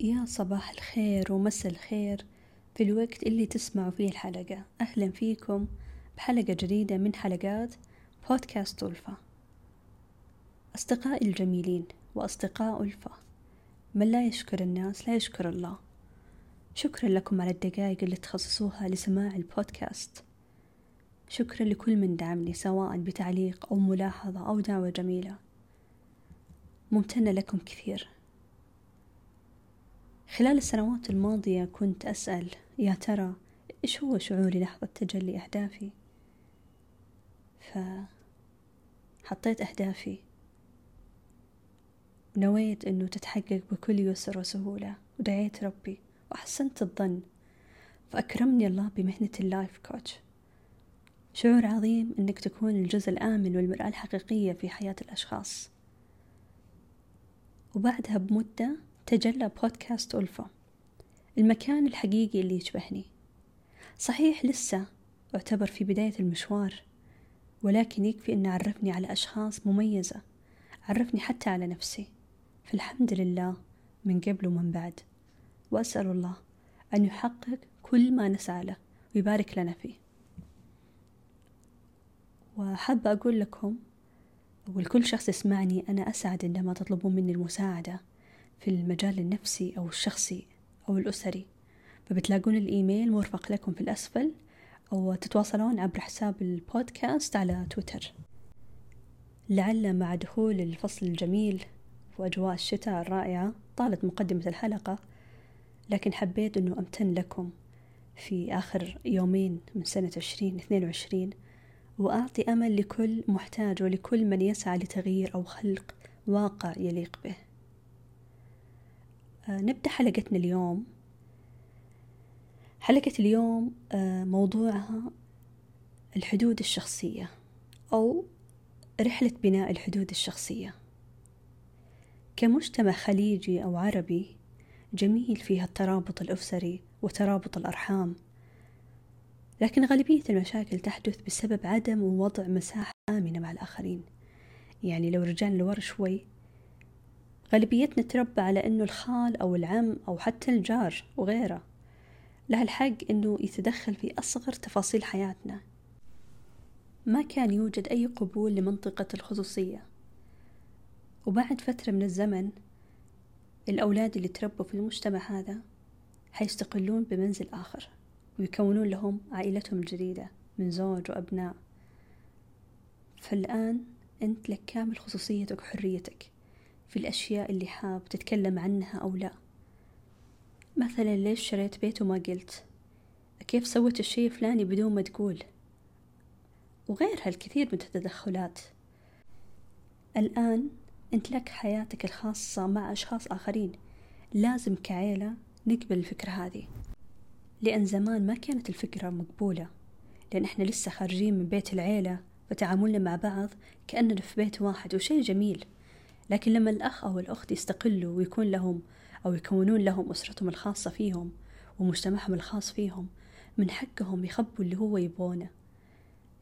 يا صباح الخير ومسا الخير في الوقت اللي تسمعوا فيه الحلقة. أهلا فيكم بحلقة جديدة من حلقات بودكاست ألفا. أصدقائي الجميلين وأصدقاء ألفا من لا يشكر الناس لا يشكر الله. شكرا لكم على الدقائق اللي تخصصوها لسماع البودكاست. شكرا لكل من دعمني سواء بتعليق أو ملاحظة أو دعوة جميلة. ممتنة لكم كثير. خلال السنوات الماضية كنت أسأل يا ترى إيش هو شعوري لحظة تجلي أهدافي؟ فحطيت أهدافي. نويت أنه تتحقق بكل يسر وسهولة ودعيت ربي وأحسنت الظن. فأكرمني الله بمهنة اللايف كوتش. شعور عظيم أنك تكون الجزء الآمن والمرآة الحقيقية في حياة الأشخاص. وبعدها بمدة تجلى بودكاست ألفا. المكان الحقيقي اللي يشبهني. صحيح لسه أعتبر في بداية المشوار ولكن يكفي أن عرفني على أشخاص مميزة عرفني حتى على نفسي. فالحمد لله من قبل ومن بعد. وأسأل الله أن يحقق كل ما نسعى له ويبارك لنا فيه. وحابة أقول لكم ولكل شخص يسمعني أنا أسعد عندما تطلبون مني المساعدة. في المجال النفسي أو الشخصي أو الأسري. فبتلاقون الإيميل مرفق لكم في الأسفل أو تتواصلون عبر حساب البودكاست على تويتر. لعل مع دخول الفصل الجميل وأجواء الشتاء الرائعة طالت مقدمة الحلقة لكن حبيت أنه أمتن لكم في آخر يومين من سنة عشرين اثنين وعشرين وأعطي أمل لكل محتاج ولكل من يسعى لتغيير أو خلق واقع يليق به. نبدأ حلقتنا اليوم. حلقة اليوم آه، موضوعها الحدود الشخصية أو رحلة بناء الحدود الشخصية. كمجتمع خليجي أو عربي جميل فيها الترابط الأسري وترابط الأرحام لكن غالبية المشاكل تحدث بسبب عدم وضع مساحة آمنة مع الآخرين. يعني لو رجعنا لورا شوي غالبيتنا تربى على أنه الخال أو العم أو حتى الجار وغيره. له الحق أنه يتدخل في أصغر تفاصيل حياتنا. ما كان يوجد أي قبول لمنطقة الخصوصية. وبعد فترة من الزمن الأولاد اللي تربوا في المجتمع هذا حيستقلون بمنزل آخر ويكونون لهم عائلتهم الجديدة من زوج وأبناء. فالآن أنت لك كامل خصوصيتك وحريتك. في الأشياء اللي حاب تتكلم عنها أو لا. مثلا ليش شريت بيت وما قلت؟ كيف سويت الشيء الفلاني بدون ما تقول؟ وغيرها الكثير من التدخلات. الآن أنت لك حياتك الخاصة مع أشخاص آخرين. لازم كعيلة نقبل الفكرة هذه. لأن زمان ما كانت الفكرة مقبولة. لأن إحنا لسه خارجين من بيت العيلة فتعاملنا مع بعض كأننا في بيت واحد وشيء جميل. لكن لما الأخ أو الأخت يستقلوا ويكون لهم أو يكونون لهم أسرتهم الخاصة فيهم ومجتمعهم الخاص فيهم من حقهم يخبوا اللي هو يبغونه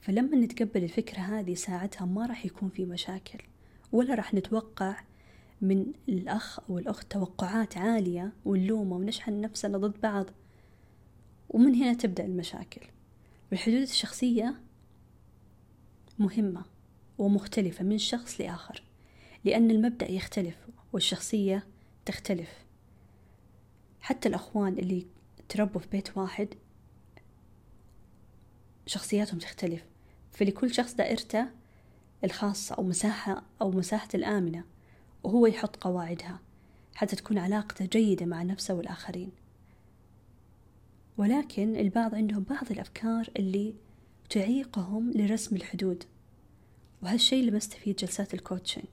فلما نتقبل الفكرة هذه ساعتها ما راح يكون في مشاكل ولا راح نتوقع من الأخ أو الأخت توقعات عالية ونلومة ونشحن نفسنا ضد بعض. ومن هنا تبدأ المشاكل. والحدود الشخصية مهمة ومختلفة من شخص لآخر. لأن المبدأ يختلف والشخصية تختلف. حتى الأخوان اللي تربوا في بيت واحد شخصياتهم تختلف. فلكل شخص دائرته الخاصة أو مساحة أو مساحة الآمنة وهو يحط قواعدها حتى تكون علاقته جيدة مع نفسه والآخرين. ولكن البعض عندهم بعض الأفكار اللي تعيقهم لرسم الحدود وهالشي لمسته في جلسات الكوتشنج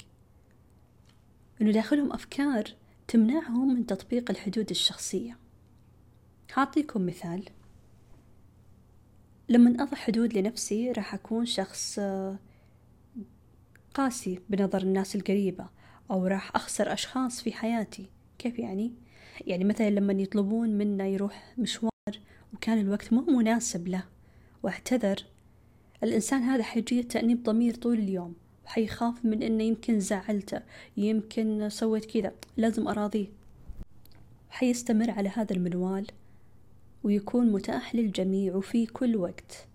إنه داخلهم أفكار تمنعهم من تطبيق الحدود الشخصية. هعطيكم مثال. لما أضع حدود لنفسي راح أكون شخص آه، قاسي بنظر الناس القريبة أو راح أخسر أشخاص في حياتي. كيف يعني؟ يعني مثلا لما يطلبون منا يروح مشوار وكان الوقت مو مناسب له وأعتذر الإنسان هذا حيجيه تأنيب ضمير طول اليوم. وحيخاف من إنه يمكن زعلته يمكن سويت كذا. لازم أراضيه. حيستمر على هذا المنوال ويكون متاح للجميع وفي كل وقت.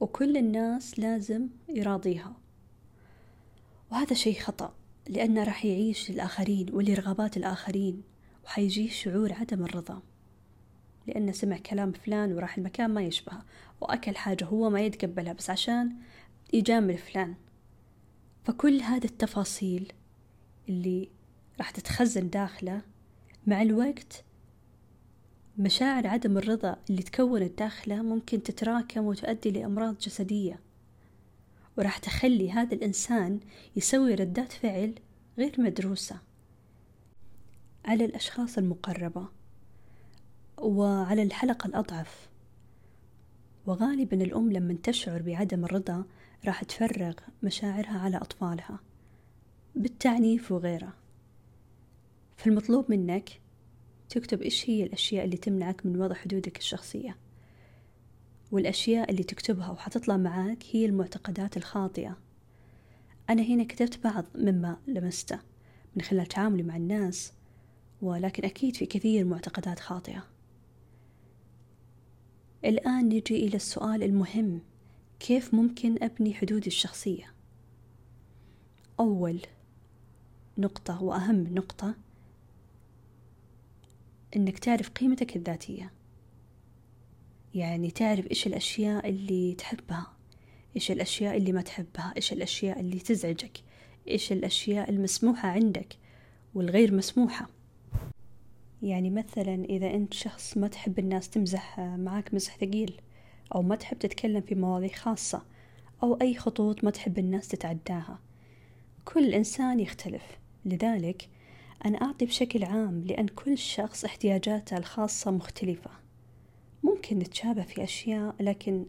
وكل الناس لازم يراضيها. وهذا شيء خطأ لأنه راح يعيش للآخرين ولرغبات الآخرين وحيجيه شعور عدم الرضا. لأنه سمع كلام فلان وراح المكان ما يشبهه وأكل حاجة هو ما يتقبلها بس عشان يجامل فلان. فكل هذه التفاصيل اللي راح تتخزن داخله مع الوقت مشاعر عدم الرضا اللي تكونت داخله ممكن تتراكم وتؤدي لأمراض جسدية. وراح تخلي هذا الإنسان يسوي ردات فعل غير مدروسة على الأشخاص المقربة وعلى الحلقة الأضعف. وغالبا الأم لما تشعر بعدم الرضا راح تفرغ مشاعرها على أطفالها بالتعنيف وغيره. فالمطلوب منك تكتب إيش هي الأشياء اللي تمنعك من وضع حدودك الشخصية. والأشياء اللي تكتبها وحتطلع معاك هي المعتقدات الخاطئة. أنا هنا كتبت بعض مما لمسته من خلال تعاملي مع الناس ولكن أكيد في كثير معتقدات خاطئة. الآن نجي إلى السؤال المهم. كيف ممكن أبني حدودي الشخصية؟ أول نقطة وأهم نقطة إنك تعرف قيمتك الذاتية. يعني تعرف إيش الأشياء اللي تحبها إيش الأشياء اللي ما تحبها إيش الأشياء اللي تزعجك إيش الأشياء المسموحة عندك والغير مسموحة. يعني مثلا إذا أنت شخص ما تحب الناس تمزح معاك مزح ثقيل أو ما تحب تتكلم في مواضيع خاصة أو أي خطوط ما تحب الناس تتعداها. كل إنسان يختلف. لذلك أنا أعطي بشكل عام لأن كل شخص احتياجاته الخاصة مختلفة. ممكن نتشابه في أشياء لكن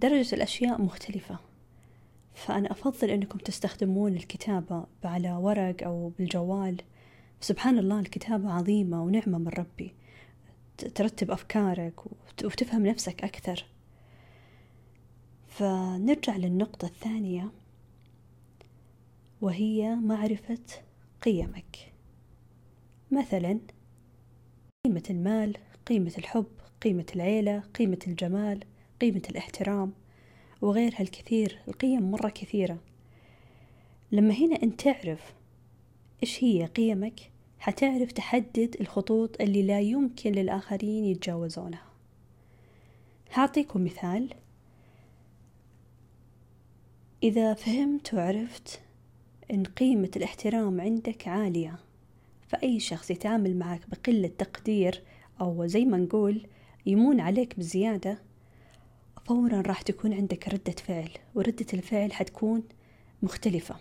درجة الأشياء مختلفة. فأنا أفضل أنكم تستخدمون الكتابة على ورق أو بالجوال. سبحان الله الكتابة عظيمة ونعمة من ربي. ترتب أفكارك وتفهم نفسك أكثر. فنرجع للنقطة الثانية وهي معرفة قيمك. مثلا قيمة المال قيمة الحب قيمة العيلة قيمة الجمال قيمة الاحترام وغيرها الكثير القيم مرة كثيرة. لما هنا أنت تعرف إيش هي قيمك حتعرف تحدد الخطوط اللي لا يمكن للآخرين يتجاوزونها. هعطيكم مثال. إذا فهمت وعرفت إن قيمة الاحترام عندك عالية فأي شخص يتعامل معك بقلة تقدير أو زي ما نقول يمون عليك بزيادة فورا راح تكون عندك ردة فعل وردة الفعل حتكون مختلفة.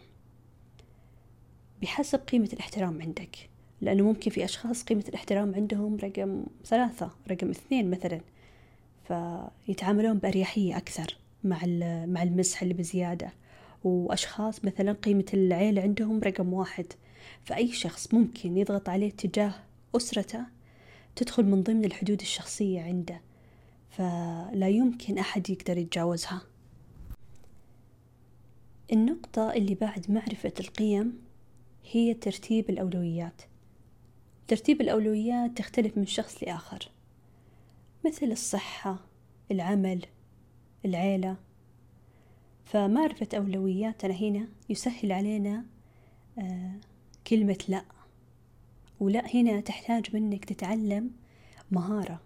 بحسب قيمة الاحترام عندك لأنه ممكن في أشخاص قيمة الاحترام عندهم رقم ثلاثة رقم اثنين مثلا فيتعاملون بأريحية أكثر. مع مع المزح اللي بزيادة. وأشخاص مثلا قيمة العيلة عندهم رقم واحد. فأي شخص ممكن يضغط عليه تجاه أسرته تدخل من ضمن الحدود الشخصية عنده. فلا يمكن أحد يقدر يتجاوزها. النقطة اللي بعد معرفة القيم هي ترتيب الأولويات. ترتيب الأولويات تختلف من شخص لآخر. مثل الصحة العمل العيلة. فمعرفة أولوياتنا هنا يسهل علينا آه كلمة لا. ولا هنا تحتاج منك تتعلم مهارة.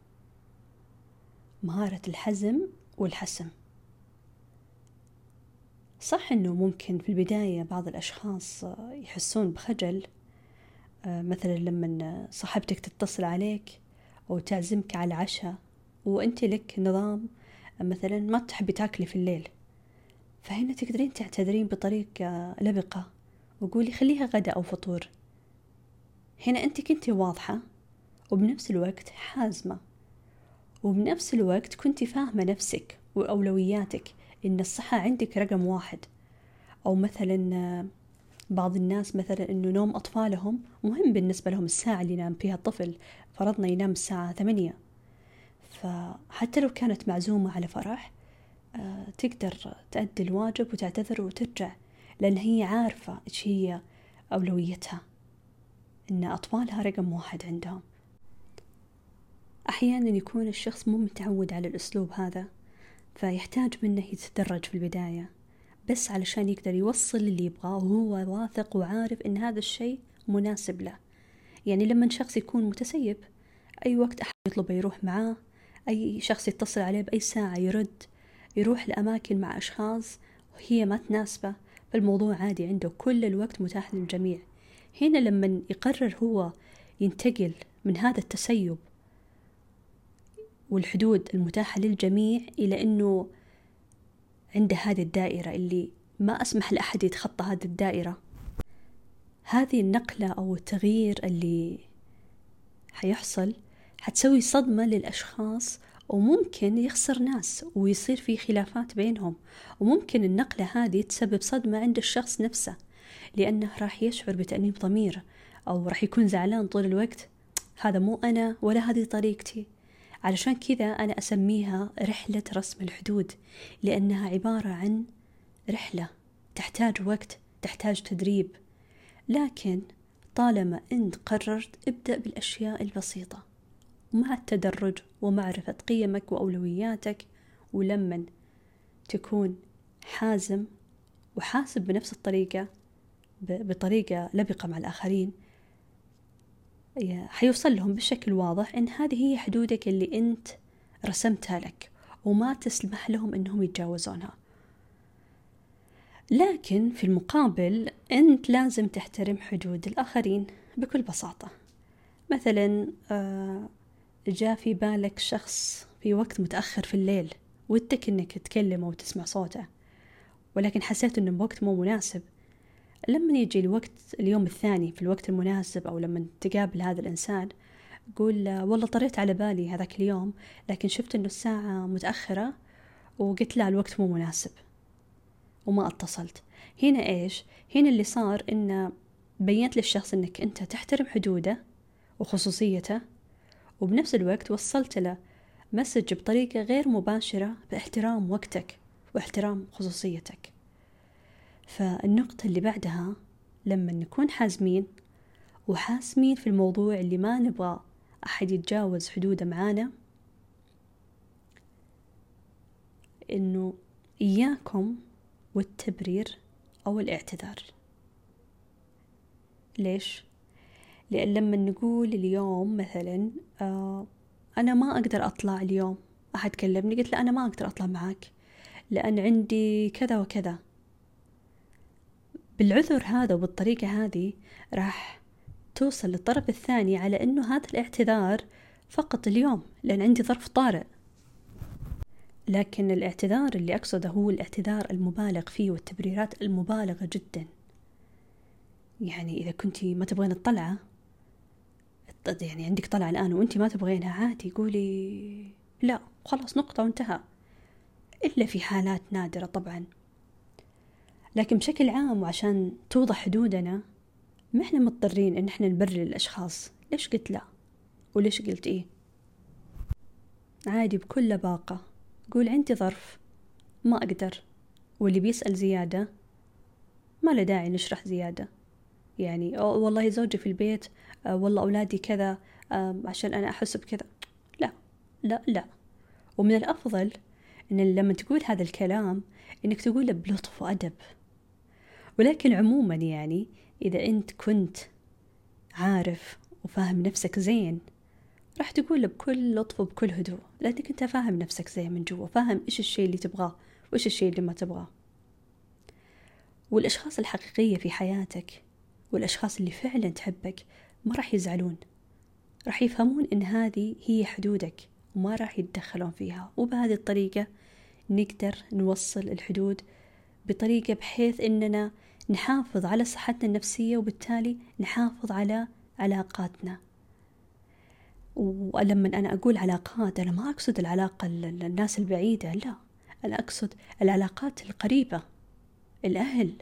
مهارة الحزم والحسم. صح إنه ممكن في البداية بعض الأشخاص يحسون بخجل آه، مثلا لما صاحبتك تتصل عليك أو تعزمك على عشاء وأنت لك نظام مثلا ما تحبي تاكلي في الليل فهنا تقدرين تعتذرين بطريقة لبقة وقولي خليها غدا أو فطور. هنا أنت كنتي واضحة وبنفس الوقت حازمة وبنفس الوقت كنتي فاهمة نفسك وأولوياتك إن الصحة عندك رقم واحد. أو مثلا بعض الناس مثلا إنه نوم أطفالهم مهم بالنسبة لهم الساعة اللي ينام فيها الطفل فرضنا ينام الساعة ثمانية. فحتى لو كانت معزومة على فرح آه، تقدر تأدي الواجب وتعتذر وترجع لأن هي عارفة إيش هي أولويتها إن أطفالها رقم واحد عندهم. أحيانا يكون الشخص مو متعود على الأسلوب هذا فيحتاج منه يتدرج في البداية بس علشان يقدر يوصل اللي يبغاه وهو واثق وعارف إن هذا الشيء مناسب له. يعني لما شخص يكون متسيب أي وقت أحد يطلبه يروح معاه أي شخص يتصل عليه بأي ساعة يرد يروح لأماكن مع أشخاص وهي ما تناسبة فالموضوع عادي عنده كل الوقت متاح للجميع. هنا لما يقرر هو ينتقل من هذا التسيب والحدود المتاحة للجميع إلى أنه عنده هذه الدائرة اللي ما أسمح لأحد يتخطى هذه الدائرة. هذه النقلة أو التغيير اللي حيحصل حتسوي صدمة للأشخاص وممكن يخسر ناس ويصير في خلافات بينهم وممكن النقلة هذه تسبب صدمة عند الشخص نفسه لأنه راح يشعر بتأنيب ضمير أو راح يكون زعلان طول الوقت. هذا مو أنا ولا هذه طريقتي. علشان كذا أنا أسميها رحلة رسم الحدود لأنها عبارة عن رحلة تحتاج وقت تحتاج تدريب. لكن طالما أنت قررت ابدأ بالأشياء البسيطة. مع التدرج ومعرفة قيمك وأولوياتك ولما تكون حازم وحاسب بنفس الطريقة بطريقة لبقة مع الآخرين. حيوصل لهم بشكل واضح إن هذه هي حدودك اللي أنت رسمتها لك وما تسمح لهم إنهم يتجاوزونها. لكن في المقابل أنت لازم تحترم حدود الآخرين بكل بساطة. مثلا آه، جاء في بالك شخص في وقت متأخر في الليل ودك إنك تكلمه وتسمع صوته. ولكن حسيت إنه بوقت مو مناسب. لما يجي الوقت اليوم الثاني في الوقت المناسب أو لما تقابل هذا الإنسان قول والله طريت على بالي هذاك اليوم لكن شفت إنه الساعة متأخرة وقلت لا الوقت مو مناسب. وما اتصلت. هنا إيش؟ هنا اللي صار إنه بينت للشخص إنك أنت تحترم حدوده وخصوصيته وبنفس الوقت وصلت له. مسج بطريقة غير مباشرة باحترام وقتك واحترام خصوصيتك. فالنقطة اللي بعدها لما نكون حازمين وحاسمين في الموضوع اللي ما نبغى أحد يتجاوز حدوده معانا إنه إياكم والتبرير أو الاعتذار. ليش؟ لأن لما نقول اليوم مثلا آه أنا ما أقدر أطلع اليوم. أحد كلمني قلت له أنا ما أقدر أطلع معك لأن عندي كذا وكذا. بالعذر هذا وبالطريقة هذه راح توصل للطرف الثاني على أنه هذا الاعتذار فقط اليوم لأن عندي ظرف طارئ. لكن الاعتذار اللي أقصده هو الاعتذار المبالغ فيه والتبريرات المبالغة جدا. يعني إذا كنتي ما تبغين الطلعة يعني عندك طلعة الآن وأنت ما تبغينها عادي قولي لا خلاص نقطة وانتهى. إلا في حالات نادرة طبعا. لكن بشكل عام وعشان توضح حدودنا ما إحنا مضطرين إن إحنا نبرر الأشخاص. ليش قلت لا؟ وليش قلت إيه؟ عادي بكل لباقة قول عندي ظرف. ما أقدر. واللي بيسأل زيادة ما له داعي نشرح زيادة. يعني والله زوجي في البيت آه والله أولادي كذا عشان أنا أحس بكذا. لا لا لا. ومن الأفضل إن لما تقول هذا الكلام إنك تقوله بلطف وأدب. ولكن عموما يعني إذا أنت كنت عارف وفاهم نفسك زين راح تقول بكل لطف وبكل هدوء لأنك أنت فاهم نفسك زين من جوا فاهم إيش الشيء اللي تبغاه وإيش الشيء اللي ما تبغاه. والأشخاص الحقيقية في حياتك والأشخاص اللي فعلا تحبك ما راح يزعلون. راح يفهمون إن هذه هي حدودك وما راح يتدخلون فيها. وبهذه الطريقة نقدر نوصل الحدود بطريقة بحيث إننا نحافظ على صحتنا النفسية وبالتالي نحافظ على علاقاتنا. ولما أنا أقول علاقات أنا ما أقصد العلاقة الناس البعيدة لا. أنا أقصد العلاقات القريبة الأهل.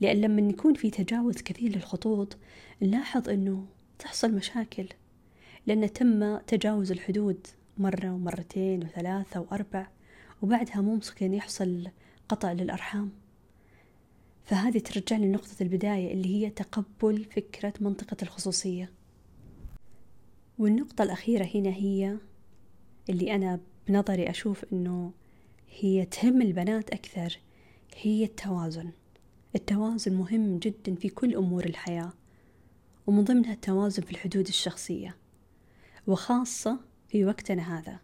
لأن لما يكون في تجاوز كثير للخطوط نلاحظ أنه تحصل مشاكل لأن تم تجاوز الحدود مرة ومرتين وثلاثة وأربع وبعدها ممكن يحصل قطع للأرحام. فهذه ترجع لنقطة نقطة البداية اللي هي تقبل فكرة منطقة الخصوصية. والنقطة الأخيرة هنا هي اللي أنا بنظري أشوف أنه هي تهم البنات أكثر هي التوازن. التوازن مهم جدا في كل أمور الحياة ومن ضمنها التوازن في الحدود الشخصية وخاصة في وقتنا هذا.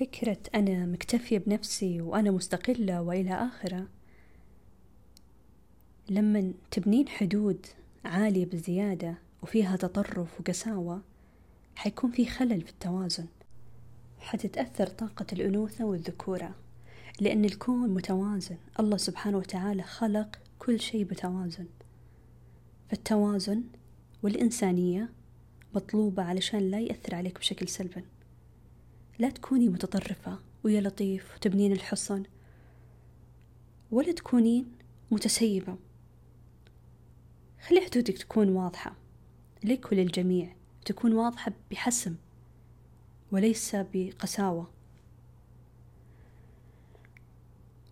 فكرة أنا مكتفية بنفسي وأنا مستقلة وإلى آخرة لما تبنين حدود عالية بزيادة وفيها تطرف وقساوة حيكون في خلل في التوازن حتتأثر طاقة الأنوثة والذكورة. لأن الكون متوازن. الله سبحانه وتعالى خلق كل شيء بتوازن. فالتوازن والإنسانية مطلوبة علشان لا يأثر عليك بشكل سلبي. لا تكوني متطرفة ويا لطيف وتبنين الحصن ولا تكونين متسيبة. خلي حدودك تكون واضحة. لك وللجميع تكون واضحة بحسم وليس بقساوة.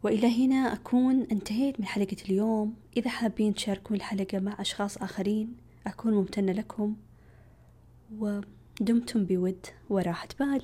وإلى هنا أكون انتهيت من حلقة اليوم. إذا حابين تشاركون الحلقة مع أشخاص آخرين أكون ممتنة لكم. ودمتم بود وراحة بال.